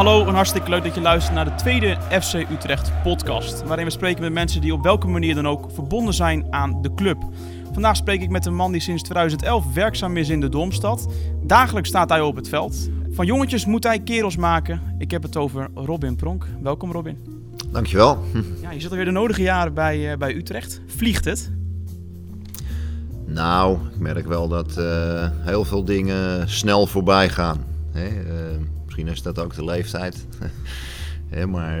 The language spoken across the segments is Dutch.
Hallo en hartstikke leuk dat je luistert naar de tweede FC Utrecht podcast. Waarin we spreken met mensen die op welke manier dan ook verbonden zijn aan de club. Vandaag spreek ik met een man die sinds 2011 werkzaam is in de Domstad. Dagelijks staat hij op het veld. Van jongetjes moet hij kerels maken. Ik heb het over Robin Pronk. Welkom Robin. Dankjewel. Ja, je zit alweer de nodige jaren bij, uh, bij Utrecht. Vliegt het? Nou, ik merk wel dat uh, heel veel dingen snel voorbij gaan. Uh, misschien is dat ook de leeftijd. Maar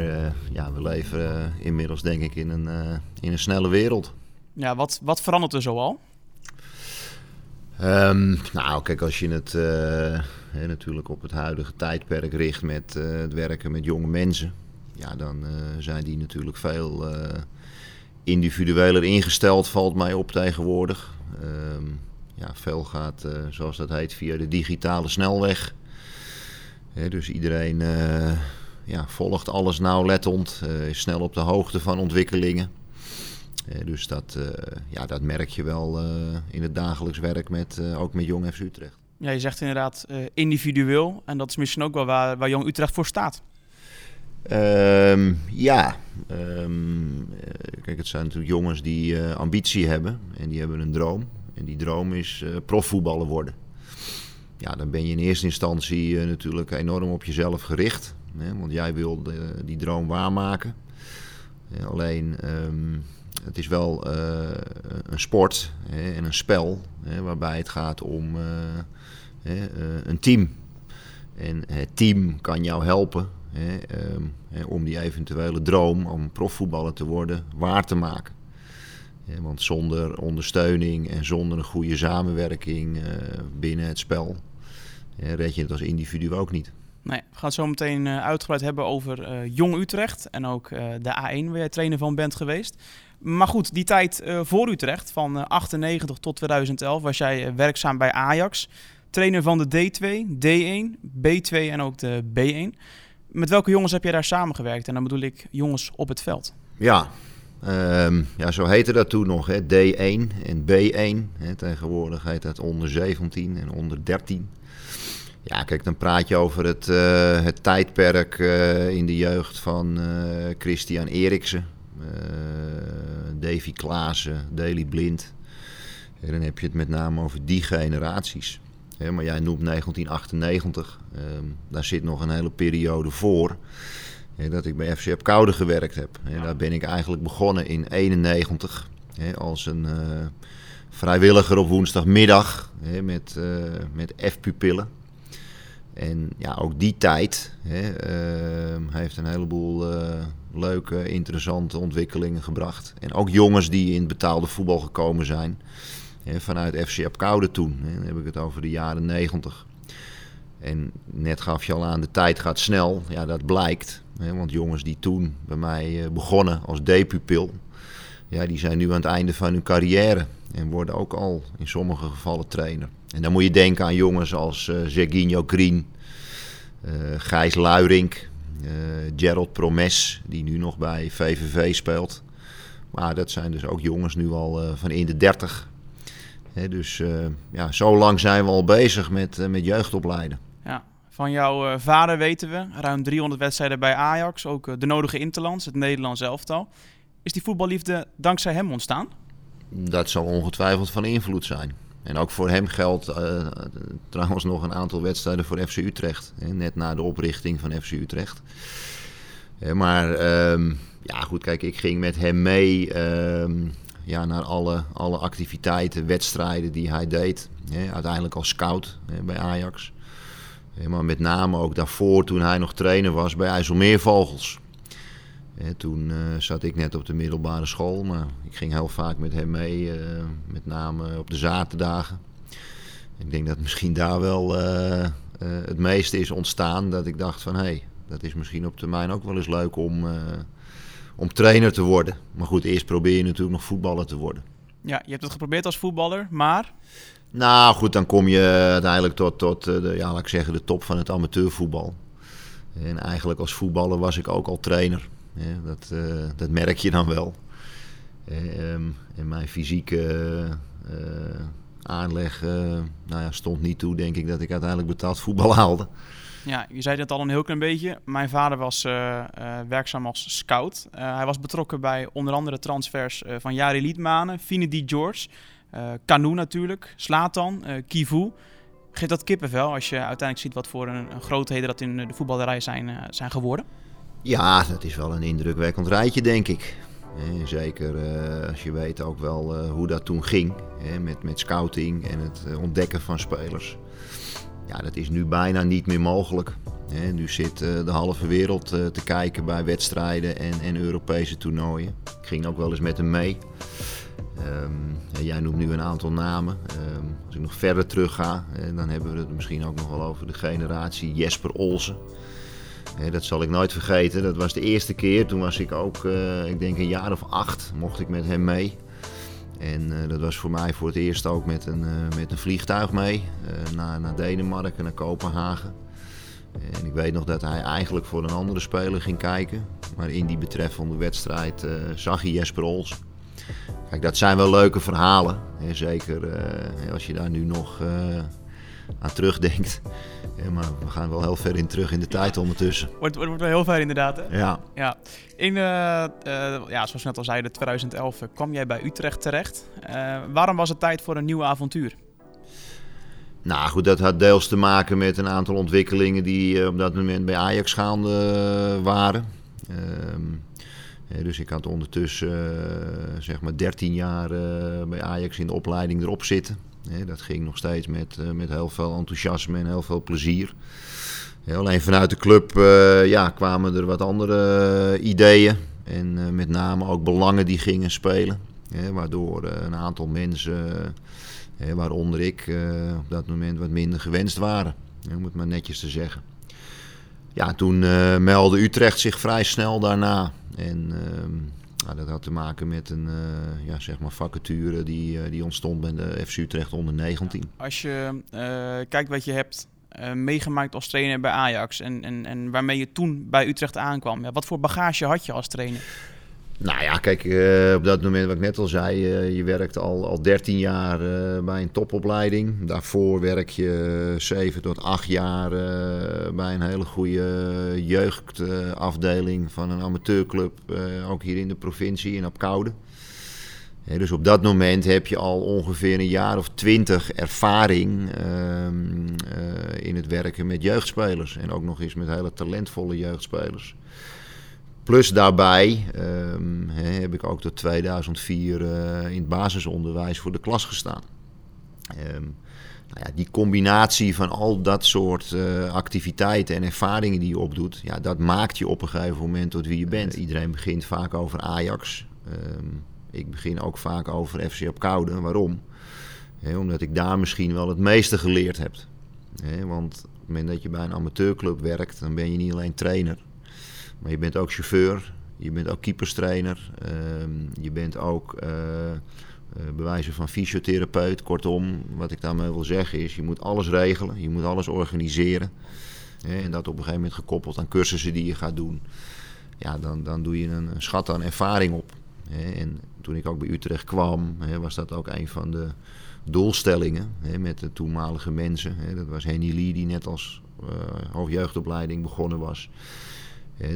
ja, we leven inmiddels denk ik in een, in een snelle wereld. Ja, wat, wat verandert er zoal? Um, nou, kijk, als je het natuurlijk op het huidige tijdperk richt met het werken met jonge mensen, ja, dan zijn die natuurlijk veel individueler ingesteld, valt mij op tegenwoordig. Um, ja, veel gaat, zoals dat heet, via de digitale snelweg. He, dus iedereen uh, ja, volgt alles nauwlettend, uh, is snel op de hoogte van ontwikkelingen. dus dat, ja, dat merk je wel in het dagelijks werk, met, ook met Jong FC Utrecht. Ja, je zegt inderdaad individueel. En dat is misschien ook wel waar, waar Jong Utrecht voor staat. Um, ja, um, kijk, het zijn natuurlijk jongens die ambitie hebben en die hebben een droom. En die droom is profvoetballer worden. Ja, dan ben je in eerste instantie uh, natuurlijk enorm op jezelf gericht. Hè, want jij wil die droom waarmaken. alleen, um, het is wel een sport hè, en een spel hè, waarbij het gaat om een team. En het team kan jou helpen hè, om die eventuele droom om profvoetballer te worden waar te maken. Want zonder ondersteuning en zonder een goede samenwerking binnen het spel red je het als individu ook niet. Nee, we gaan het zo meteen uh, uitgebreid hebben over uh, Jong Utrecht en ook de A1 waar jij trainer van bent geweest. Maar goed, die tijd voor Utrecht, van 98 tot 2011, was jij werkzaam bij Ajax. Trainer van de D2, D1, B2 en ook de B1. Met welke jongens heb jij daar samengewerkt? En dan bedoel ik jongens op het veld. Ja, um, ja zo heette dat toen nog, hè, D1 en B1. Hè, tegenwoordig heet dat onder 17 en onder 13. Ja, kijk, dan praat je over het, uh, het tijdperk uh, in de jeugd van uh, Christian Eriksen, Davy Klaassen, Daley Blind. En dan heb je het met name over die generaties maar jij noemt 1998. Um, daar zit nog een hele periode voor. dat ik bij FC Koude gewerkt heb. daar ben ik eigenlijk begonnen in 91. als een vrijwilliger op woensdagmiddag. met, met F-pupillen. En ja, ook die tijd uh, heeft een heleboel uh, leuke, interessante ontwikkelingen gebracht. En ook jongens die in betaalde voetbal gekomen zijn vanuit FC Apkoude toen. Dan heb ik het over de jaren 90. En net gaf je al aan, de tijd gaat snel. Ja, dat blijkt. Want jongens die toen bij mij eh, begonnen als D-pupil... Ja, die zijn nu aan het einde van hun carrière. En worden ook al in sommige gevallen trainer. En dan moet je denken aan jongens als uh, Serginho Green... Uh, Gijs Luirink... Uh, Gerald Promes, die nu nog bij VVV speelt. Maar dat zijn dus ook jongens nu al uh, van in de 30 dus ja, zo lang zijn we al bezig met, met jeugdopleiden. Ja, van jouw vader weten we, ruim 300 wedstrijden bij Ajax, ook de nodige interlands, het Nederlands elftal. Is die voetballiefde dankzij hem ontstaan? Dat zal ongetwijfeld van invloed zijn. En ook voor hem geldt trouwens nog een aantal wedstrijden voor FC Utrecht. Hè, net na de oprichting van FC Utrecht. maar ehm, ja, goed, kijk, ik ging met hem mee ehm, ja, naar alle, alle activiteiten, wedstrijden die hij deed. Hè, uiteindelijk als scout hè, bij Ajax. maar met name ook daarvoor, toen hij nog trainer was bij IJsselmeervogels. Hè, toen uh, zat ik net op de middelbare school, maar ik ging heel vaak met hem mee, uh, met name op de zaterdagen. Ik denk dat misschien daar wel uh, het meeste is ontstaan. Dat ik dacht van hé, hey, dat is misschien op termijn ook wel eens leuk om om trainer te worden. Maar goed, eerst probeer je natuurlijk nog voetballer te worden. Ja, je hebt het geprobeerd als voetballer, maar... Nou goed, dan kom je uiteindelijk tot, tot eh, de, ja, laat ik zeggen, de top van het amateurvoetbal. En eigenlijk als voetballer was ik ook al trainer. Dat, uh, dat merk je dan wel. Um, en mijn fysieke uh, aanleg nou ja, stond niet toe, denk ik, dat ik uiteindelijk betaald voetbal haalde. Ja, je zei het al een heel klein beetje. Mijn vader was werkzaam als scout. hij was betrokken bij onder andere transfers van Jari Liedmanen, Fine D. George, Canu natuurlijk, Slatan, Kivu. Geeft dat kippenvel als je uiteindelijk ziet wat voor een, een grootheden dat in de voetballerij zijn, zijn geworden? Ja, dat is wel een indrukwekkend rijtje, denk ik. Zeker uh, als je weet ook wel uh, hoe dat toen ging. Met, scouting en het uh, ontdekken van spelers. Ja, dat is nu bijna niet meer mogelijk. Nu zit de halve wereld te kijken bij wedstrijden en, Europese toernooien. Ik ging ook wel eens met hem mee. Um, jij noemt nu een aantal namen. Um, als ik nog verder terug ga, dan hebben we het misschien ook nog wel over de generatie Jesper Olsen dat zal ik nooit vergeten. Dat was de eerste keer. Toen was ik ook, uh, ik denk een jaar of acht, mocht ik met hem mee. En uh, dat was voor mij voor het eerst ook met een, uh, met een vliegtuig mee. naar, naar Denemarken, naar Kopenhagen. En ik weet nog dat hij eigenlijk voor een andere speler ging kijken. Maar in die betreffende wedstrijd zag hij Jesper Ols. Kijk, dat zijn wel leuke verhalen. zeker als je daar nu nog aan terugdenkt. Ja, maar we gaan wel heel ver in terug in de tijd ondertussen. Wordt, wordt, wordt wel heel ver inderdaad, hè? Ja. ja. In, uh, uh, ja, zoals we net al zeiden, 2011 kwam jij bij Utrecht terecht. Uh, waarom was het tijd voor een nieuw avontuur? Nou goed, dat had deels te maken met een aantal ontwikkelingen die op dat moment bij Ajax gaande waren. Ehm, dus ik had ondertussen zeg maar 13 jaar bij Ajax in de opleiding erop zitten dat ging nog steeds met, eh, met heel veel enthousiasme en heel veel plezier. alleen vanuit de club uh, ja, kwamen er wat andere eh, ideeën. En met name ook belangen die gingen spelen. waardoor een aantal mensen, waaronder ik, op dat moment wat minder gewenst waren. om het maar netjes te zeggen. Ja, toen meldde Utrecht zich vrij snel daarna. En ehm, nou, dat had te maken met een uh, ja, zeg maar vacature die, uh, die ontstond bij de FC Utrecht onder 19. Als je uh, kijkt wat je hebt meegemaakt als trainer bij Ajax en, en, en waarmee je toen bij Utrecht aankwam, ja, wat voor bagage had je als trainer? Nou ja, kijk, uh, op dat moment wat ik net al zei, uh, je werkt al, al 13 jaar uh, bij een topopleiding. Daarvoor werk je 7 tot 8 jaar bij een hele goede jeugdafdeling van een amateurclub, ook hier in de provincie in Apkoude. dus op dat moment heb je al ongeveer een jaar of twintig ervaring ehm, in het werken met jeugdspelers. En ook nog eens met hele talentvolle jeugdspelers. Plus daarbij um, heb ik ook tot 2004 uh, eh, in het basisonderwijs voor de klas gestaan. Um, nou ja, die combinatie van al dat soort uh, activiteiten en ervaringen die je opdoet, ja, dat maakt je op een gegeven moment tot wie je bent. Iedereen begint vaak over Ajax. Um, ik begin ook vaak over FC op Koude. Waarom? He, omdat ik daar misschien wel het meeste geleerd heb. He, want op het moment dat je bij een amateurclub werkt, dan ben je niet alleen trainer. Maar je bent ook chauffeur, je bent ook keeperstrainer, ehm, je bent ook uh, bewijzen van fysiotherapeut. Kortom, wat ik daarmee wil zeggen is, je moet alles regelen, je moet alles organiseren. En dat op een gegeven moment gekoppeld aan cursussen die je gaat doen. Ja, dan, dan doe je een, schat aan ervaring op. En toen ik ook bij Utrecht kwam, was dat ook een van de doelstellingen met de toenmalige mensen. Dat was Henny Lee, die net als uh, hoofdjeugdopleiding begonnen was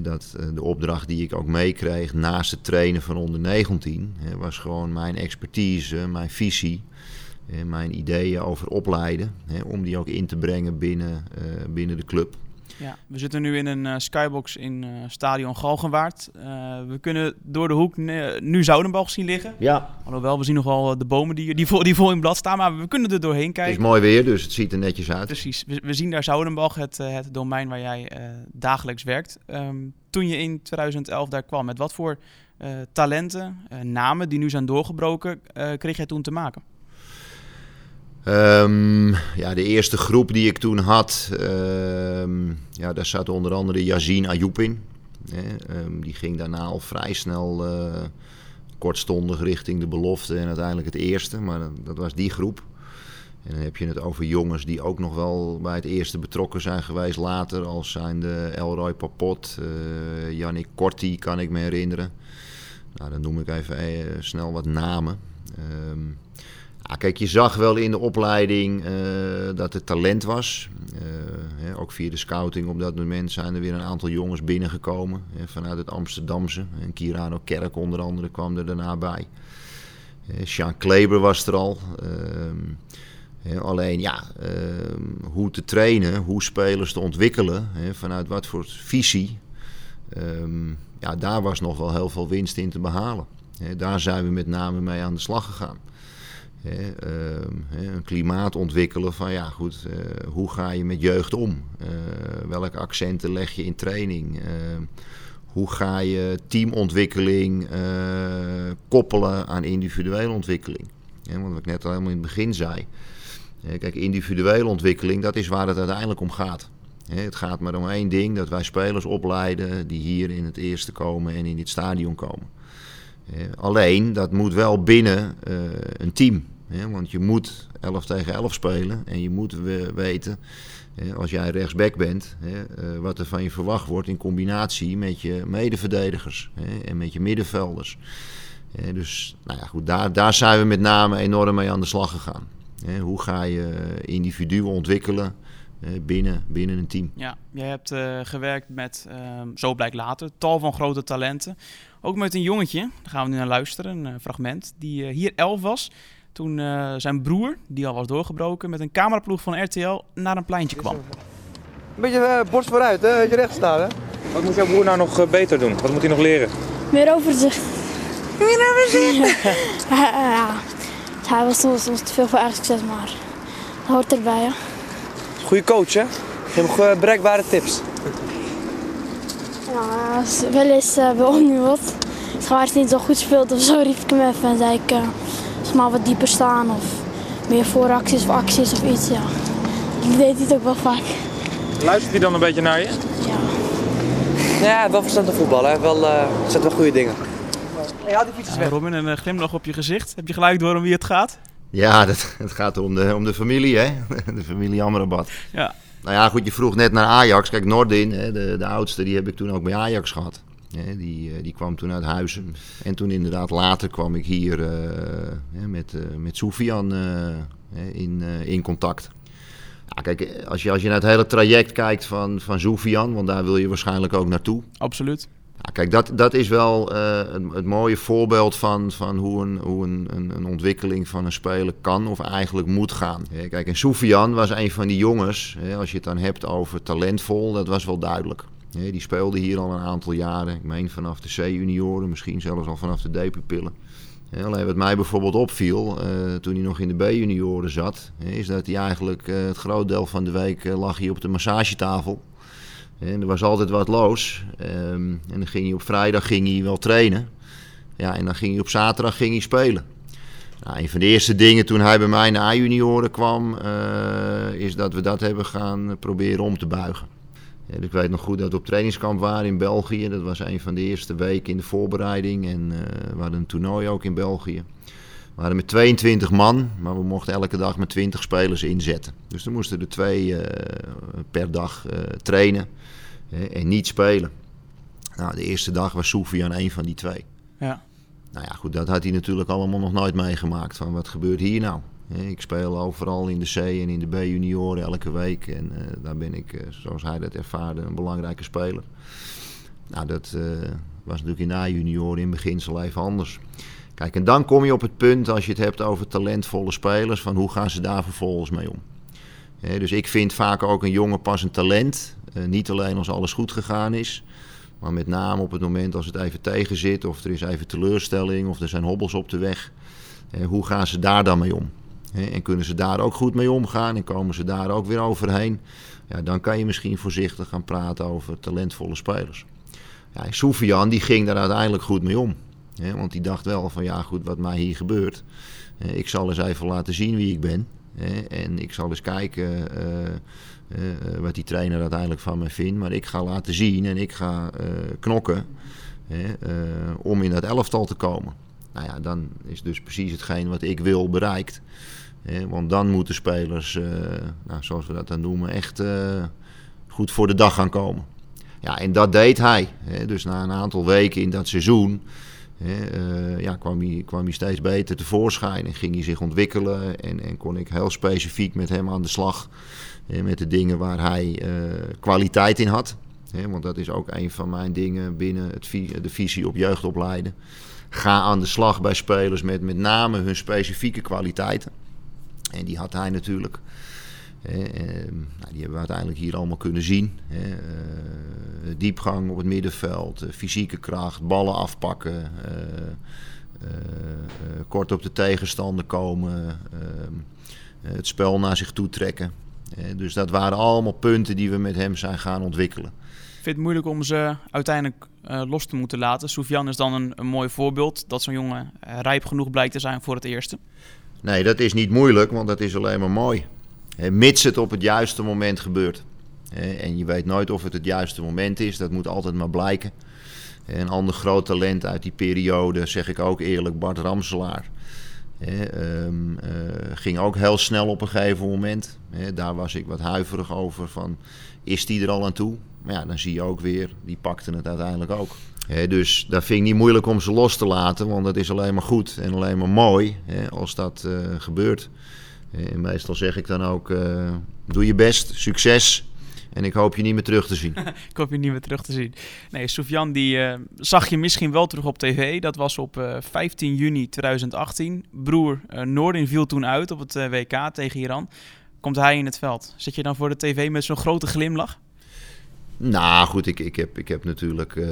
dat eh, de opdracht die ik ook meekreeg naast het trainen van onder 19 was gewoon mijn expertise, mijn visie, mijn ideeën over opleiden. Om die ook in te brengen binnen, eh, binnen de club. Ja, we zitten nu in een uh, skybox in uh, stadion Galgenwaard. Uh, we kunnen door de hoek nu Zoudenbalg zien liggen. Ja. Alhoewel, we zien nogal de bomen die, die, vol, die vol in blad staan, maar we kunnen er doorheen kijken. Het is mooi weer, dus het ziet er netjes uit. Precies. We, we zien daar Zoudenbalg, het, het domein waar jij dagelijks werkt. Um, toen je in 2011 daar kwam, met wat voor talenten, namen die nu zijn doorgebroken, kreeg jij toen te maken? Um, ja, de eerste groep die ik toen had, um, ja, daar zat onder andere Yazin Ayoub in. Um, die ging daarna al vrij snel uh, kortstondig richting de belofte en uiteindelijk het eerste. Maar dat was die groep. En dan heb je het over jongens die ook nog wel bij het eerste betrokken zijn geweest later. Als zijn de Elroy Papot, uh, Yannick Korti kan ik me herinneren. Nou, dan noem ik even uh, snel wat namen. Um, kijk, je zag wel in de opleiding uh, dat het talent was. ook via de scouting op dat moment zijn er weer een aantal jongens binnengekomen vanuit het Amsterdamse. En Kirano Kerk onder andere kwam er daarna bij. Sean Kleber was er al. Ehm, alleen ja, ehm, hoe te trainen, hoe spelers te ontwikkelen, vanuit wat voor visie. Ehm, ja, daar was nog wel heel veel winst in te behalen. daar zijn we met name mee aan de slag gegaan. Ehm, een klimaat ontwikkelen van ja goed, eh, hoe ga je met jeugd om? Uh, welke accenten leg je in training? Ehm, hoe ga je teamontwikkeling eh, koppelen aan individuele ontwikkeling? want wat ik net al helemaal in het begin zei. kijk, individuele ontwikkeling, dat is waar het uiteindelijk om gaat. het gaat maar om één ding, dat wij spelers opleiden die hier in het eerste komen en in dit stadion komen. alleen, dat moet wel binnen een team want je moet 11 tegen 11 spelen en je moet weten, als jij rechtsback bent, eh, wat er van je verwacht wordt in combinatie met je medeverdedigers en met je middenvelders. Dus nou ja, goed, daar, daar zijn we met name enorm mee aan de slag gegaan. Hoe ga je individuen ontwikkelen binnen, binnen een team? Ja, jij hebt uh, gewerkt met, ehm, zo blijkt later, tal van grote talenten. Ook met een jongetje, daar gaan we nu naar luisteren, een fragment, die hier elf was. Toen uh, zijn broer, die al was doorgebroken, met een cameraploeg van RTL naar een pleintje kwam. Een beetje uh, borst vooruit, hè? je recht staan. Hè? Wat moet jouw broer nou nog uh, beter doen? Wat moet hij nog leren? Meer overzicht. Meer overzicht? ja, ja. Hij was soms, soms te veel voor eigen succes, maar dat hoort erbij. Hè? Goeie coach, hè? Geef hem bereikbare tips. Ja, wel eens uh, bij wat. Als hij niet zo goed speelt of zo, riep ik hem even en zei ik maar wat dieper staan of meer vooracties of acties of iets. Ja. Ik deed het ook wel vaak. Luistert hij dan een beetje naar je? Ja. Ja, wel verstand van voetbal. Hè. Wel, uh, zet wel goede dingen. Haal die fietsjes weg. Robin, een uh, glimlach op je gezicht. Heb je gelijk door om wie het gaat? Ja, dat, het gaat om de, om de familie, hè? De familie Amrabat. Ja. Nou ja, goed, je vroeg net naar Ajax. Kijk, Nordin, hè, de, de oudste, die heb ik toen ook bij Ajax gehad die, eh, die kwam toen uit Huizen. En toen inderdaad later kwam ik hier uh, met, uh, met Soufian in, in contact. Ja, kijk, als je, als je naar het hele traject kijkt van, van Soufian, want daar wil je waarschijnlijk ook naartoe. Absoluut. Ja, kijk, dat, dat is wel het, het, mooie voorbeeld van, van hoe, een, hoe een, een, een, ontwikkeling van een speler kan of eigenlijk moet gaan. kijk, en Soufian was een van die jongens, als je het dan hebt over talentvol, dat was wel duidelijk die speelde hier al een aantal jaren. Ik meen vanaf de C-junioren, misschien zelfs al vanaf de D-pupillen. alleen wat mij bijvoorbeeld opviel uh, toen hij nog in de B-junioren zat, is dat hij eigenlijk uh, het groot deel van de week uh, lag hij op de massagetafel. En er was altijd wat los. Um, en dan ging hij op vrijdag ging hij wel trainen. Ja, en dan ging hij op zaterdag ging hij spelen. Nou, een van de eerste dingen toen hij bij mij naar A-junioren kwam, is dat we dat hebben gaan proberen om te buigen. Ja, ik weet nog goed dat we op trainingskamp waren in België. Dat was een van de eerste weken in de voorbereiding. En uh, we hadden een toernooi ook in België. We waren met 22 man, maar we mochten elke dag met 20 spelers inzetten. Dus dan moesten er twee uh, per dag uh, trainen en niet spelen. Nou, de eerste dag was Soufian een van die twee. Ja. Nou ja, goed, dat had hij natuurlijk allemaal nog nooit meegemaakt. Van wat gebeurt hier nou? Ik speel overal in de C en in de B-junioren elke week. En uh, daar ben ik, uh, zoals hij dat ervaarde, een belangrijke speler. Nou, dat uh, was natuurlijk in A-junioren in beginsel even anders. Kijk, en dan kom je op het punt, als je het hebt over talentvolle spelers, van hoe gaan ze daar vervolgens mee om? dus ik vind vaak ook een jongen pas een talent. niet alleen als alles goed gegaan is, maar met name op het moment als het even tegen zit, of er is even teleurstelling, of er zijn hobbels op de weg. hoe gaan ze daar dan mee om? En kunnen ze daar ook goed mee omgaan en komen ze daar ook weer overheen. Ja, dan kan je misschien voorzichtig gaan praten over talentvolle spelers. Ja, Soufian die ging daar uiteindelijk goed mee om. Want die dacht wel van ja goed, wat mij hier gebeurt. ik zal eens even laten zien wie ik ben. En ik zal eens kijken uh, uh, wat die trainer uiteindelijk van me vindt. Maar ik ga laten zien en ik ga uh, knokken om in dat elftal te komen. Nou ja, dan is dus precies hetgeen wat ik wil bereikt want dan moeten spelers, uh, nou, zoals we dat dan noemen, echt uh, goed voor de dag gaan komen. Ja, en dat deed hij. Dus na een aantal weken in dat seizoen eh, ja, kwam, hij, kwam hij steeds beter tevoorschijn en ging hij zich ontwikkelen. En, en kon ik heel specifiek met hem aan de slag. met de dingen waar hij eh, kwaliteit in had. want dat is ook een van mijn dingen binnen het, de visie op jeugdopleiden. Ga aan de slag bij spelers met met name hun specifieke kwaliteiten. En die had hij natuurlijk. Ehm, nou, die hebben we uiteindelijk hier allemaal kunnen zien. Eh, diepgang op het middenveld, eh, fysieke kracht, ballen afpakken, eh, eh, kort op de tegenstander komen, ehm, eh, het spel naar zich toe trekken. Dus dat waren allemaal punten die we met hem zijn gaan ontwikkelen. Ik vind het moeilijk om ze uiteindelijk los te moeten laten. Soufiane is dan een, een mooi voorbeeld dat zo'n jongen rijp genoeg blijkt te zijn voor het eerste. Nee, dat is niet moeilijk, want dat is alleen maar mooi. Mits het op het juiste moment gebeurt. En je weet nooit of het het juiste moment is, dat moet altijd maar blijken. Een ander groot talent uit die periode, zeg ik ook eerlijk, Bart Ramselaar. Ehm, eh, ging ook heel snel op een gegeven moment. Daar was ik wat huiverig over van, is die er al aan toe? Maar ja, dan zie je ook weer, die pakte het uiteindelijk ook. Dus dat vind ik niet moeilijk om ze los te laten, want dat is alleen maar goed en alleen maar mooi als dat eh, gebeurt. En meestal zeg ik dan ook, eh, doe je best, succes en ik hoop je niet meer terug te zien. Ik hoop je niet meer terug te zien. Nee, Soufiane die eh, zag je misschien wel terug op tv. Dat was op eh, 15 juni 2018. Broer Noordin viel toen uit op het WK tegen Iran. Komt hij in het veld. Zit je dan voor de tv met zo'n grote glimlach? Nou goed, ik, ik, heb, ik heb natuurlijk eh,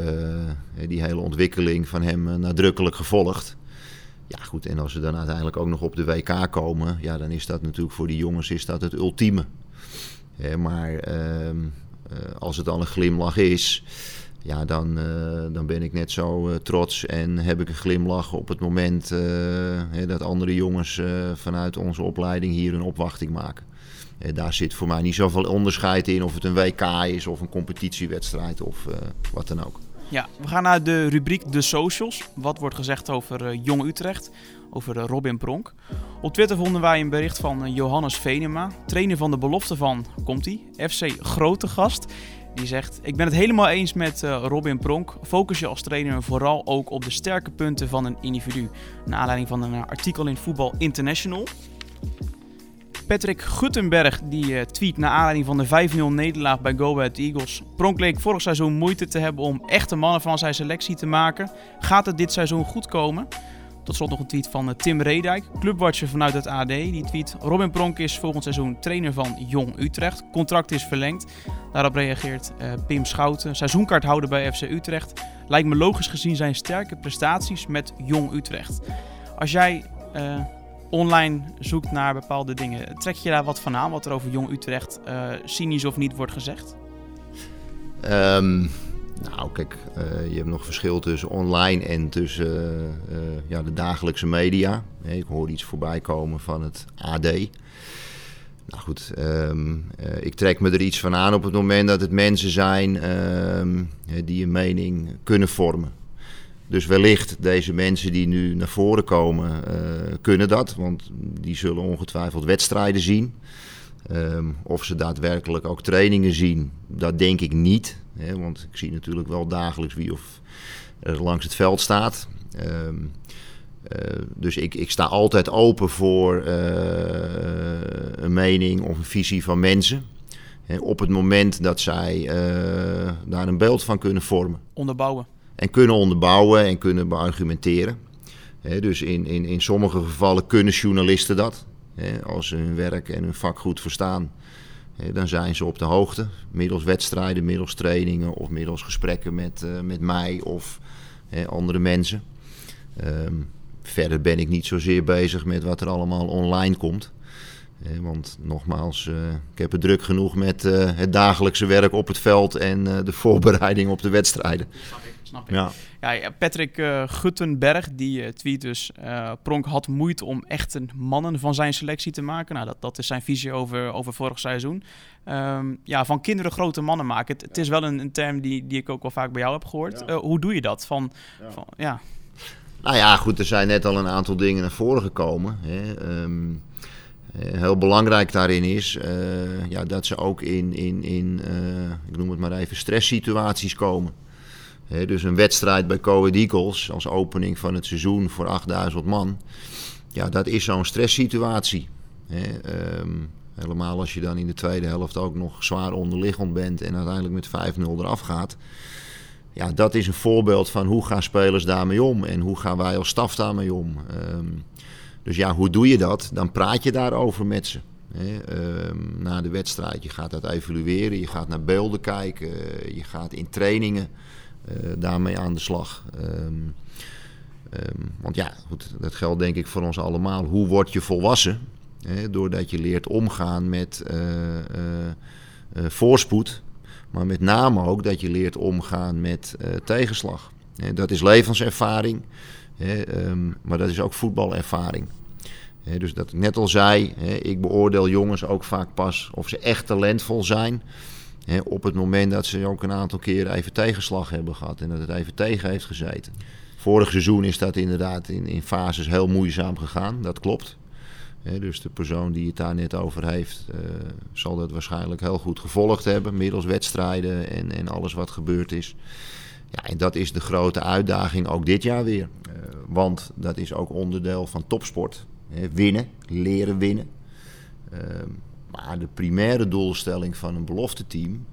die hele ontwikkeling van hem eh, nadrukkelijk gevolgd. Ja goed, en als ze dan uiteindelijk ook nog op de WK komen, ja, dan is dat natuurlijk voor die jongens is dat het ultieme. Hè, maar ehm, eh, als het al een glimlach is, ja, dan, dan ben ik net zo trots en heb ik een glimlach op het moment hè, dat andere jongens vanuit onze opleiding hier een opwachting maken. Eh, daar zit voor mij niet zoveel onderscheid in of het een WK is of een competitiewedstrijd of eh, wat dan ook. Ja, we gaan naar de rubriek De Socials. Wat wordt gezegd over eh, Jong Utrecht? Over Robin Pronk. Op Twitter vonden wij een bericht van Johannes Venema, trainer van de belofte van, komt-ie, FC Grote Gast. Die zegt, ik ben het helemaal eens met Robin Pronk. Focus je als trainer vooral ook op de sterke punten van een individu. Naar aanleiding van een artikel in Voetbal International. Patrick Guttenberg die eh, tweet naar aanleiding van de 5-0 nederlaag bij Go Ahead Eagles. Pronk leek vorig seizoen moeite te hebben om echte mannen van zijn selectie te maken. Gaat het dit seizoen goed komen? Tot slot nog een tweet van eh, Tim Redijk, clubwatcher vanuit het AD. Die tweet, Robin Pronk is volgend seizoen trainer van Jong Utrecht. Contract is verlengd. Daarop reageert eh, Pim Schouten, seizoenkaarthouder bij FC Utrecht. Lijkt me logisch gezien zijn sterke prestaties met Jong Utrecht. Als jij online zoekt naar bepaalde dingen, trek je daar wat van aan wat er over Jong Utrecht eh, cynisch of niet wordt gezegd? Ehm, nou, kijk, eh, je hebt nog verschil tussen online en tussen eh, ja, de dagelijkse media. Ik hoor iets voorbij komen van het AD. Nou goed, ehm, eh, ik trek me er iets van aan op het moment dat het mensen zijn ehm, die een mening kunnen vormen. Dus wellicht deze mensen die nu naar voren komen, eh, kunnen dat. Want die zullen ongetwijfeld wedstrijden zien. Ehm, of ze daadwerkelijk ook trainingen zien, dat denk ik niet. Hè, want ik zie natuurlijk wel dagelijks wie of er langs het veld staat. Ehm, eh, dus ik, ik sta altijd open voor eh, een mening of een visie van mensen. Hè, op het moment dat zij daar een beeld van kunnen vormen. Onderbouwen. En kunnen onderbouwen en kunnen beargumenteren. Dus in, in, in sommige gevallen kunnen journalisten dat. Als ze hun werk en hun vak goed verstaan, dan zijn ze op de hoogte. Middels wedstrijden, middels trainingen of middels gesprekken met, eh, met mij of andere mensen. Ehm, verder ben ik niet zozeer bezig met wat er allemaal online komt. Want nogmaals, eh, ik heb het druk genoeg met eh, het dagelijkse werk op het veld en de voorbereiding op de wedstrijden. Snap ik. Ja. Ja, Patrick eh, Guttenberg die eh, tweet dus... eh, Pronk had moeite om echte mannen van zijn selectie te maken. Nou, dat, dat is zijn visie over, over vorig seizoen. Ehm, ja, van kinderen grote mannen maken. Het, het is wel een, een term die, die ik ook wel vaak bij jou heb gehoord. Eh, hoe doe je dat? Van, van, ja. Nou ja, goed, er zijn net al een aantal dingen naar voren gekomen. Hè. Ehm, eh, heel belangrijk daarin is eh, ja, dat ze ook in, in, in eh, ik noem het maar even, stresssituaties komen. Dus een wedstrijd bij Coed Eagles als opening van het seizoen voor 8000 man. Ja, dat is zo'n stresssituatie. Ehm, helemaal als je dan in de tweede helft ook nog zwaar onderliggend bent en uiteindelijk met 5-0 eraf gaat. Ja, dat is een voorbeeld van hoe gaan spelers daarmee om en hoe gaan wij als staf daarmee om. Ehm, dus ja, hoe doe je dat? Dan praat je daarover met ze. Ehm, na de wedstrijd. Je gaat dat evalueren, je gaat naar beelden kijken, je gaat in trainingen daarmee aan de slag. Ehm, want ja, goed, dat geldt denk ik voor ons allemaal. Hoe word je volwassen? doordat je leert omgaan met uh, voorspoed, maar met name ook dat je leert omgaan met tegenslag. dat is levenservaring, ehm, maar dat is ook voetbalervaring. dus dat ik net al zei, ik beoordeel jongens ook vaak pas of ze echt talentvol zijn. Op het moment dat ze ook een aantal keren even tegenslag hebben gehad en dat het even tegen heeft gezeten. Vorig seizoen is dat inderdaad in, in fases heel moeizaam gegaan, dat klopt dus de persoon die het daar net over heeft, uh, zal dat waarschijnlijk heel goed gevolgd hebben, middels wedstrijden en, en alles wat gebeurd is. Ja, en dat is de grote uitdaging ook dit jaar weer. Uh, want dat is ook onderdeel van topsport. winnen, leren winnen. Uh, maar de primaire doelstelling van een belofte team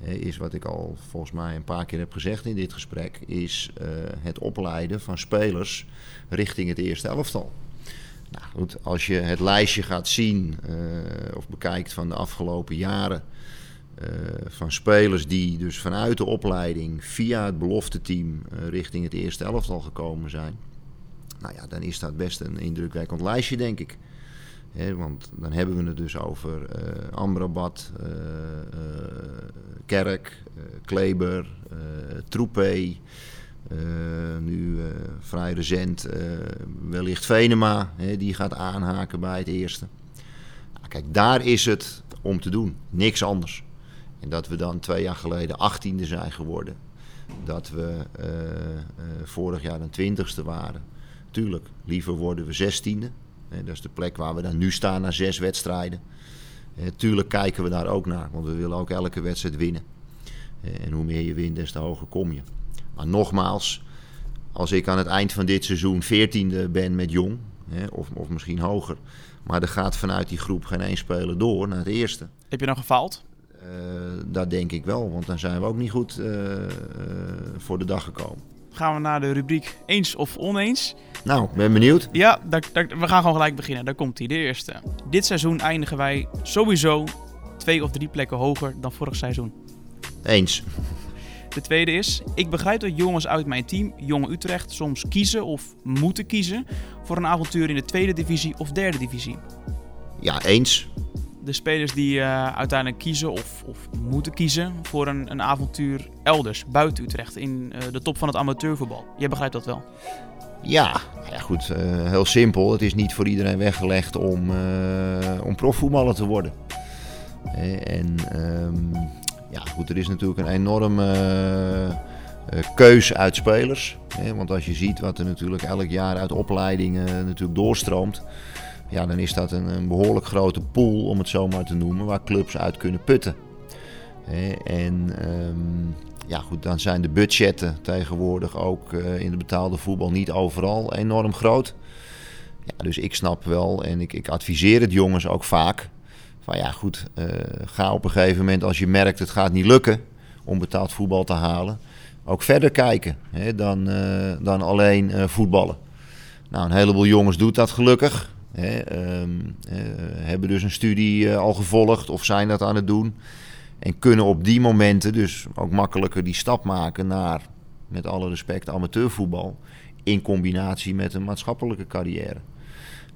is wat ik al volgens mij een paar keer heb gezegd in dit gesprek, is het opleiden van spelers richting het eerste elftal. Nou goed, als je het lijstje gaat zien uh, of bekijkt van de afgelopen jaren uh, van spelers die dus vanuit de opleiding via het belofteteam uh, richting het eerste elftal gekomen zijn. Nou ja, dan is dat best een indrukwekkend lijstje, denk ik. Want dan hebben we het dus over Amrabat, Kerk, Kleber, Troepé. Uh, nu uh, vrij recent uh, wellicht Venema, die gaat aanhaken bij het eerste. Nou, kijk, daar is het om te doen. Niks anders. En dat we dan twee jaar geleden achttiende zijn geworden. Dat we vorig jaar een twintigste waren. Tuurlijk, liever worden we zestiende. Dat is de plek waar we dan nu staan na zes wedstrijden. Tuurlijk kijken we daar ook naar, want we willen ook elke wedstrijd winnen. En hoe meer je wint, des te hoger kom je. Maar nogmaals, als ik aan het eind van dit seizoen veertiende ben met Jong, hè, of, of misschien hoger, maar er gaat vanuit die groep geen één speler door naar het eerste. Heb je dan gefaald? Uh, dat denk ik wel, want dan zijn we ook niet goed uh, uh, voor de dag gekomen. Gaan we naar de rubriek eens of oneens? Nou, ben benieuwd. Ja, daar, daar, we gaan gewoon gelijk beginnen. Daar komt hij, de eerste. Dit seizoen eindigen wij sowieso twee of drie plekken hoger dan vorig seizoen. Eens. De tweede is, ik begrijp dat jongens uit mijn team, Jonge Utrecht, soms kiezen of moeten kiezen voor een avontuur in de tweede divisie of derde divisie. Ja, eens. De spelers die uh, uiteindelijk kiezen of, of, moeten kiezen voor een, een, avontuur elders, buiten Utrecht, in uh, de top van het amateurvoetbal. Jij begrijpt dat wel? Ja, ja goed, uh, heel simpel. Het is niet voor iedereen weggelegd om, om profvoetballer te worden. En um, ja, goed, er is natuurlijk een enorme keus uit spelers. Want als je ziet wat er natuurlijk elk jaar uit opleidingen natuurlijk doorstroomt. Ja, dan is dat een, behoorlijk grote pool, om het zo maar te noemen, waar clubs uit kunnen putten. En um, ja, goed, dan zijn de budgetten tegenwoordig ook uh, in de betaalde voetbal niet overal enorm groot. Ja, dus ik snap wel en ik, ik adviseer het jongens ook vaak van ja goed, uh, ga op een gegeven moment als je merkt het gaat niet lukken om betaald voetbal te halen, ook verder kijken dan, uh, dan alleen voetballen. Nou, een heleboel jongens doet dat gelukkig. Hè, um, hebben dus een studie al gevolgd of zijn dat aan het doen. En kunnen op die momenten dus ook makkelijker die stap maken naar, met alle respect, amateurvoetbal. In combinatie met een maatschappelijke carrière.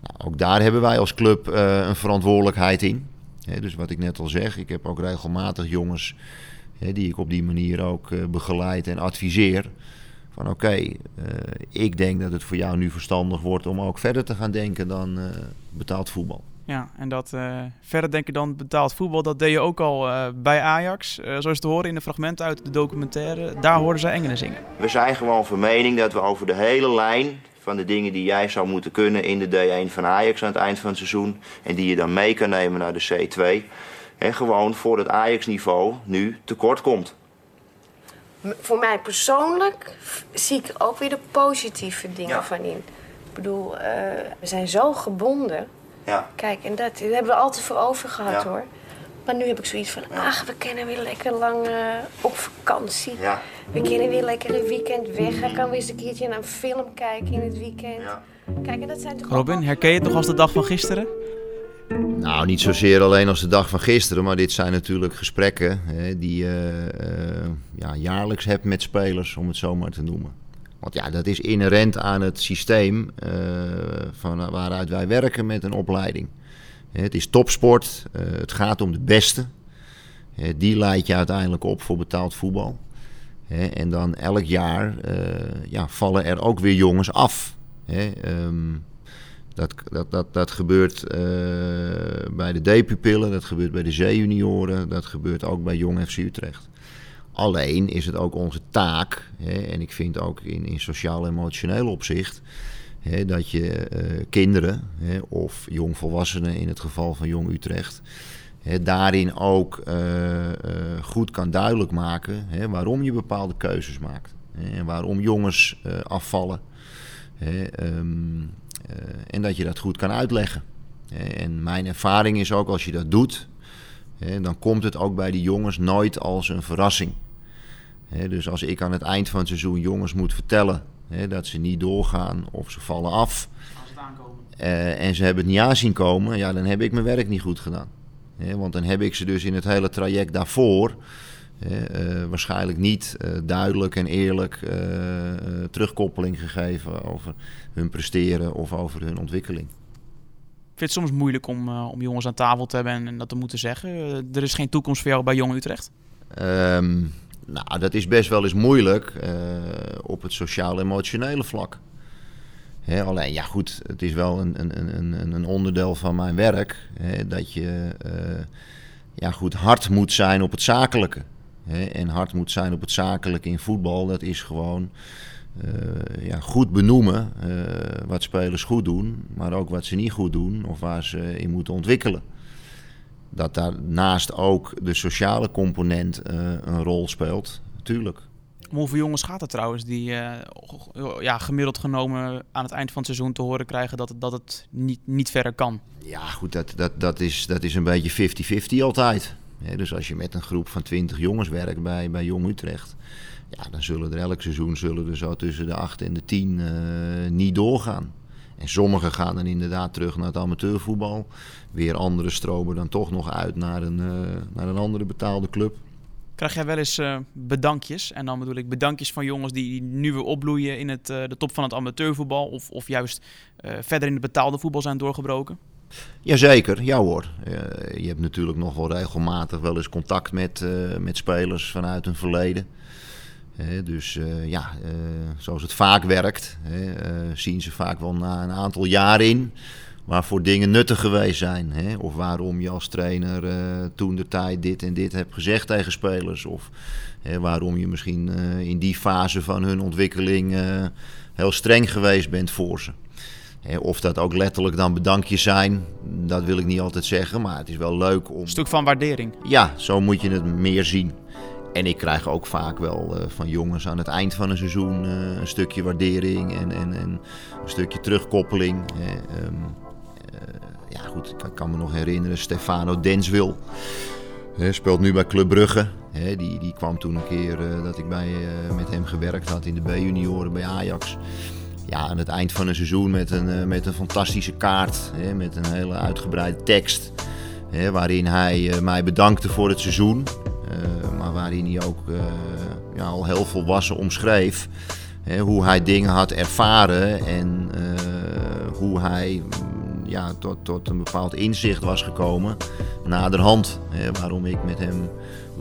Nou, ook daar hebben wij als club een verantwoordelijkheid in dus wat ik net al zeg, ik heb ook regelmatig jongens die ik op die manier ook begeleid en adviseer. Van oké, okay, uh, ik denk dat het voor jou nu verstandig wordt om ook verder te gaan denken dan uh, betaald voetbal. Ja, en dat verder denken dan betaald voetbal, dat deed je ook al bij Ajax. zoals te horen in de fragmenten uit de documentaire, daar hoorden zij Engelen zingen. We zijn gewoon van mening dat we over de hele lijn van de dingen die jij zou moeten kunnen in de D1 van Ajax aan het eind van het seizoen. En die je dan mee kan nemen naar de C2. En gewoon voor het Ajax-niveau nu tekort komt. Voor mij persoonlijk zie ik er ook weer de positieve dingen Ja. van in. Ik bedoel, eh, we zijn zo gebonden. Ja. Kijk, en dat, dat hebben we altijd voor over gehad Ja. hoor. Maar nu heb ik zoiets van, ach, we kunnen weer lekker lang eh, op vakantie. Ja. We kunnen weer lekker een weekend weg. Hij kan weer eens een keertje naar een film kijken in het weekend. Ja. Kijk, en dat zijn toch Robin, herken je het nog als de dag van gisteren? Nou, niet zozeer alleen als de dag van gisteren, maar dit zijn natuurlijk gesprekken hè, die je eh, ja, jaarlijks hebt met spelers, om het zo maar te noemen. Want ja, dat is inherent aan het systeem eh, van waaruit wij werken met een opleiding. Het is topsport, eh, het gaat om de beste. Die leid je uiteindelijk op voor betaald voetbal. En dan elk jaar eh, ja, vallen er ook weer jongens af. Ehm, dat, dat, dat, dat gebeurt eh, bij de D-pupillen, dat gebeurt bij de C-junioren, dat gebeurt ook bij Jong FC Utrecht. Alleen is het ook onze taak, hè, en ik vind ook in, in sociaal-emotioneel opzicht, hè, dat je eh, kinderen hè, of jongvolwassenen in het geval van Jong Utrecht, daarin ook eh, goed kan duidelijk maken waarom je bepaalde keuzes maakt. En waarom jongens afvallen. Hè, ehm, eh, en dat je dat goed kan uitleggen. Hè, en mijn ervaring is ook als je dat doet, hè, dan komt het ook bij die jongens nooit als een verrassing. Dus als ik aan het eind van het seizoen jongens moet vertellen dat ze niet doorgaan of ze vallen af eh, en ze hebben het niet aanzien komen, ja, dan heb ik mijn werk niet goed gedaan. Want dan heb ik ze dus in het hele traject daarvoor eh, waarschijnlijk niet eh, duidelijk en eerlijk eh, terugkoppeling gegeven over hun presteren of over hun ontwikkeling. Ik vind het soms moeilijk om, om jongens aan tafel te hebben en, en dat te moeten zeggen. Er is geen toekomst voor jou bij Jong Utrecht. Ehm, nou, dat is best wel eens moeilijk op het sociaal-emotionele vlak. Hè, alleen, ja goed, het is wel een, een, een, een onderdeel van mijn werk hè, dat je ja, goed hard moet zijn op het zakelijke. Hè, en hard moet zijn op het zakelijke in voetbal, dat is gewoon eh, ja, goed benoemen eh, wat spelers goed doen, maar ook wat ze niet goed doen of waar ze in moeten ontwikkelen dat daarnaast ook de sociale component eh, een rol speelt. Tuurlijk. Om hoeveel jongens gaat het trouwens die ja, gemiddeld genomen aan het eind van het seizoen te horen krijgen dat het, dat het niet, niet verder kan? Ja, goed, dat, dat, dat, is, dat is een beetje 50-50 altijd. Dus als je met een groep van 20 jongens werkt bij, bij Jong Utrecht, ja, dan zullen er elk seizoen zullen er zo tussen de 8 en de 10 eh, niet doorgaan. En sommigen gaan dan inderdaad terug naar het amateurvoetbal. Weer andere stromen dan toch nog uit naar een, eh, naar een andere betaalde club. Krijg jij wel eens eh, bedankjes? En dan bedoel ik bedankjes van jongens die nu weer opbloeien in het, de top van het amateurvoetbal. Of, of juist verder in het betaalde voetbal zijn doorgebroken. Jazeker, ja hoor. Eh, je hebt natuurlijk nog wel regelmatig wel eens contact met, eh, met spelers vanuit hun verleden. Dus eh, ja, zoals het vaak werkt, zien ze vaak wel na een aantal jaar in waarvoor dingen nuttig geweest zijn. Hè? Of waarom je als trainer toen de tijd dit en dit hebt gezegd tegen spelers. Of waarom je misschien in die fase van hun ontwikkeling heel streng geweest bent voor ze. Of dat ook letterlijk dan bedankjes zijn, dat wil ik niet altijd zeggen. Maar het is wel leuk om... Een stuk van waardering. Ja, zo moet je het meer zien. En ik krijg ook vaak wel uh, van jongens aan het eind van een seizoen uh, een stukje waardering en, en, en een stukje terugkoppeling. Uh, um, ja, goed, ik kan me nog herinneren, Stefano Denswil. speelt nu bij Club Brugge. He, die, die kwam toen een keer dat ik bij, met hem gewerkt had in de B-junioren bij Ajax. Ja, aan het eind van een seizoen met een, uh, met een fantastische kaart. He, met een hele uitgebreide tekst. He, waarin hij mij bedankte voor het seizoen. Uh, maar waarin hij ook ja, al heel volwassen omschreef hè, hoe hij dingen had ervaren en hoe hij ja, tot, tot een bepaald inzicht was gekomen naderhand. Hè, waarom ik met hem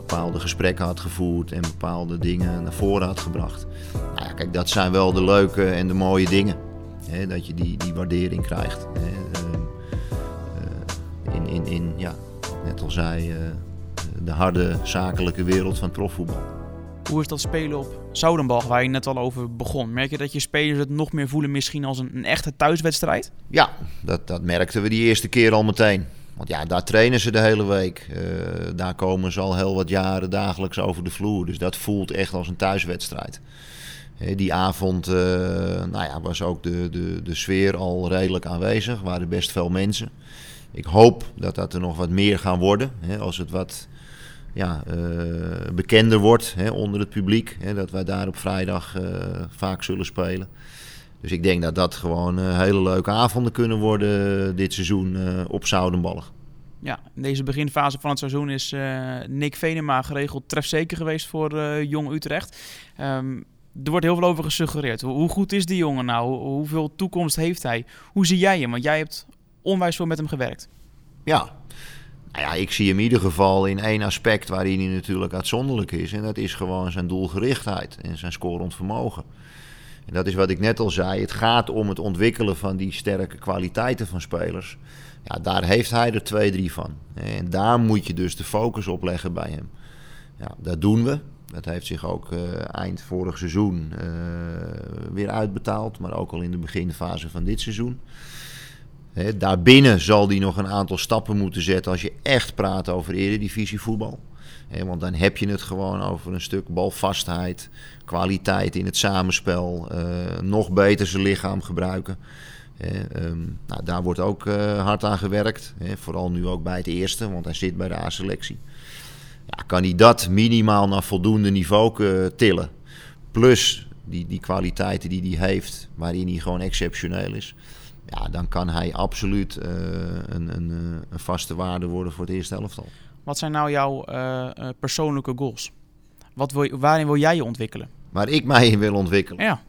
bepaalde gesprekken had gevoerd en bepaalde dingen naar voren had gebracht. Nou ja, kijk, dat zijn wel de leuke en de mooie dingen. Hè, dat je die, die waardering krijgt. Hè, in, in, in, ja, net al zei de harde zakelijke wereld van profvoetbal. Hoe is dat spelen op Zoudenbal, waar je net al over begon? Merk je dat je spelers het nog meer voelen misschien als een, een echte thuiswedstrijd? Ja, dat, dat merkten we die eerste keer al meteen. Want ja, daar trainen ze de hele week. Eh, daar komen ze al heel wat jaren dagelijks over de vloer. Dus dat voelt echt als een thuiswedstrijd. Die avond eh, nou ja, was ook de, de, de sfeer al redelijk aanwezig. Er waren best veel mensen. Ik hoop dat dat er nog wat meer gaan worden. Als het wat ja, eh, bekender wordt onder het publiek. Dat wij daar op vrijdag vaak zullen spelen. Dus ik denk dat dat gewoon eh, hele leuke avonden kunnen worden dit seizoen eh, op Zoudenballig. Ja, in deze beginfase van het seizoen is eh, Nick Venema geregeld trefzeker geweest voor eh, Jong Utrecht. Ehm, er wordt heel veel over gesuggereerd. Hoe, goed is die jongen nou? Hoe- hoeveel toekomst heeft hij? Hoe zie jij hem? Want jij hebt onwijs veel met hem gewerkt. Ja. Nou ja, ik zie hem in ieder geval in één aspect waarin hij natuurlijk uitzonderlijk is. En dat is gewoon zijn doelgerichtheid en zijn scorend vermogen. En dat is wat ik net al zei. Het gaat om het ontwikkelen van die sterke kwaliteiten van spelers. Ja, daar heeft hij er twee, drie van. En daar moet je dus de focus op leggen bij hem. Ja, dat doen we. Dat heeft zich ook eh, eind vorig seizoen eh, weer uitbetaald. Maar ook al in de beginfase van dit seizoen. Daarbinnen zal hij nog een aantal stappen moeten zetten als je echt praat over eredivisievoetbal. Want dan heb je het gewoon over een stuk balvastheid, kwaliteit in het samenspel, eh, nog beter zijn lichaam gebruiken. Ehm, nou, daar wordt ook eh, hard aan gewerkt. Vooral nu ook bij het eerste, want hij zit bij de A-selectie. Ja, kan hij dat minimaal naar voldoende niveau eh, tillen? Plus die, die kwaliteiten die hij heeft, waarin hij gewoon exceptioneel is. Ja, dan kan hij absoluut een, een, een vaste waarde worden voor het eerste elftal. Wat zijn nou jouw eh, eh, persoonlijke goals? Wat wil je, waarin wil jij je ontwikkelen? Waar ik mij in wil ontwikkelen. Ja,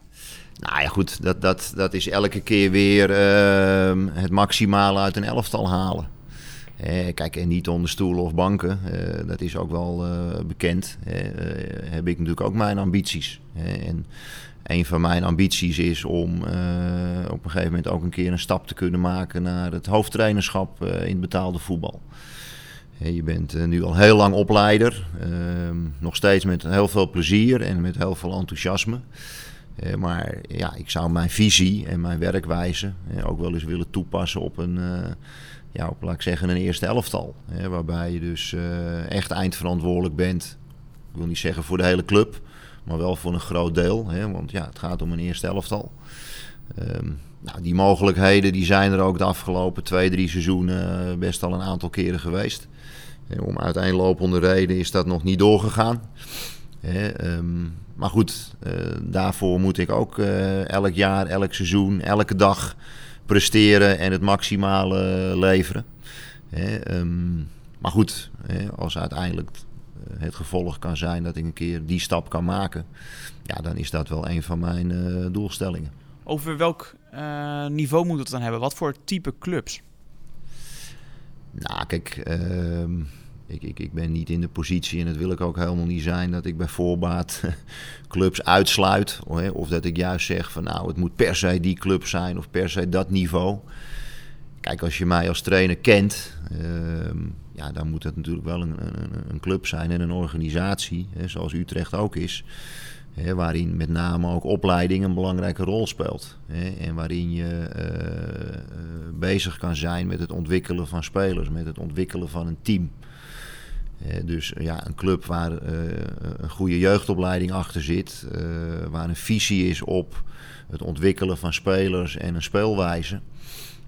Nou ja, goed, dat, dat, dat is elke keer weer ehm, het maximale uit een elftal halen. Eh, kijk, en niet onder stoelen of banken, eh, dat is ook wel bekend. Eh, heb ik natuurlijk ook mijn ambities. En een van mijn ambities is om op een gegeven moment ook een keer een stap te kunnen maken naar het hoofdtrainerschap in het betaalde voetbal. Je bent eh, nu al heel lang opleider, ehm, nog steeds met heel veel plezier en met heel veel enthousiasme. Eh, maar ja, ik zou mijn visie en mijn werkwijze ook wel eens willen toepassen op een, eh, ja, op, laat ik zeggen, een eerste elftal. Waarbij je dus echt eindverantwoordelijk bent. Ik wil niet zeggen voor de hele club, maar wel voor een groot deel. Want ja, het gaat om een eerste elftal. Ehm, nou, die mogelijkheden die zijn er ook de afgelopen twee, drie seizoenen eh, best al een aantal keren geweest. Eh, om uiteenlopende reden is dat nog niet doorgegaan. Ehm, maar goed, eh, daarvoor moet ik ook elk jaar, elk seizoen, elke dag presteren en het maximale leveren. Ehm, maar goed, als uiteindelijk het gevolg kan zijn dat ik een keer die stap kan maken, ja, dan is dat wel een van mijn doelstellingen. over welk eh, niveau moet het dan hebben? Wat voor type clubs? Nou, kijk, ehm, ik, ik, ik ben niet in de positie en dat wil ik ook helemaal niet zijn dat ik bij voorbaat clubs uitsluit. Of dat ik juist zeg van nou, het moet per se die club zijn of per se dat niveau. Kijk, als je mij als trainer kent, ehm, ja, dan moet het natuurlijk wel een, een, een club zijn en een organisatie, hè, zoals Utrecht ook is. Waarin met name ook opleiding een belangrijke rol speelt. Hè, en waarin je eh, eh, bezig kan zijn met het ontwikkelen van spelers, met het ontwikkelen van een team. Dus eh, ja, een club waar een goede jeugdopleiding achter zit, waar een visie is op het ontwikkelen van spelers en een speelwijze.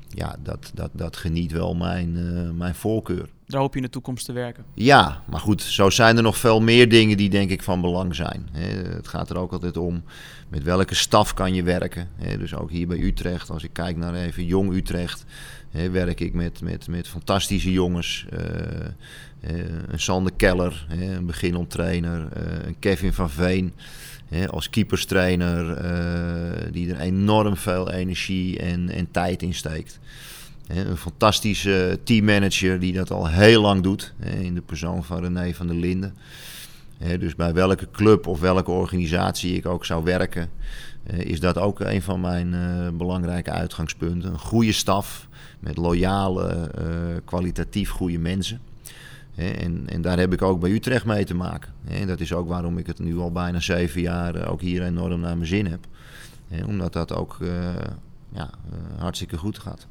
Ja, dat, dat, dat geniet wel mijn, mijn voorkeur. Daar hoop je in de toekomst te werken. Ja, maar goed, zo zijn er nog veel meer dingen die denk ik van belang zijn. Het gaat er ook altijd om met welke staf kan je werken. Dus ook hier bij Utrecht, als ik kijk naar even Jong Utrecht, werk ik met, met, met fantastische jongens. Eh, eh, een Sander Keller, een beginomtrainer, eh een Kevin van Veen. als keeperstrainer, die er enorm veel energie en, en tijd in steekt. Een fantastische teammanager die dat al heel lang doet. In de persoon van René van der Linden. Dus bij welke club of welke organisatie ik ook zou werken, is dat ook een van mijn eh, belangrijke uitgangspunten. Een goede staf met loyale, eh, kwalitatief goede mensen. En, en daar heb ik ook bij Utrecht mee te maken. Dat is ook waarom ik het nu al bijna zeven jaar eh, ook hier enorm naar mijn zin heb. Omdat dat ook ja, hartstikke goed gaat.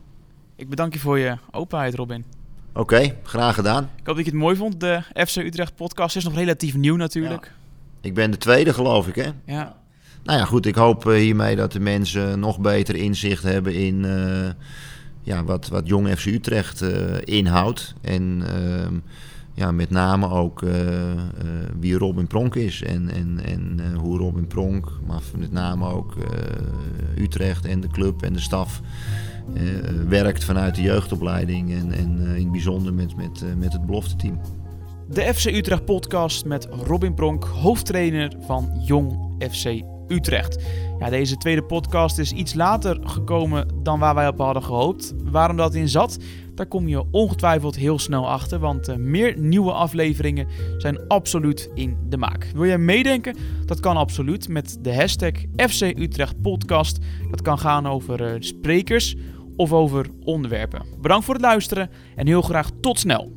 Ik bedank je voor je openheid, Robin. Oké, graag gedaan. Ik hoop dat je het mooi vond. De FC Utrecht podcast is nog relatief nieuw natuurlijk. Ik ben de tweede, geloof ik, hè? Ja. Nou ja, goed. Ik hoop eh, hiermee dat de mensen nog beter inzicht hebben in eh, ja, wat, wat Jong FC Utrecht eh, inhoudt. En ehm, ja, met name ook wie Robin Pronk is. En, en, en hoe Robin Pronk, maar met name ook Utrecht en de club en de staf... eh, werkt vanuit de jeugdopleiding en, en eh, in het bijzonder met, met, eh, met het belofteteam. De FC Utrecht podcast met Robin Pronk, hoofdtrainer van Jong FC Utrecht. Ja, deze tweede podcast is iets later gekomen dan waar wij op hadden gehoopt. Waarom dat in zat, daar kom je ongetwijfeld heel snel achter, want eh, meer nieuwe afleveringen zijn absoluut in de maak. Wil jij meedenken? Dat kan absoluut met de hashtag FC Utrecht podcast. Dat kan gaan over eh, sprekers of over onderwerpen. Bedankt voor het luisteren en heel graag tot snel.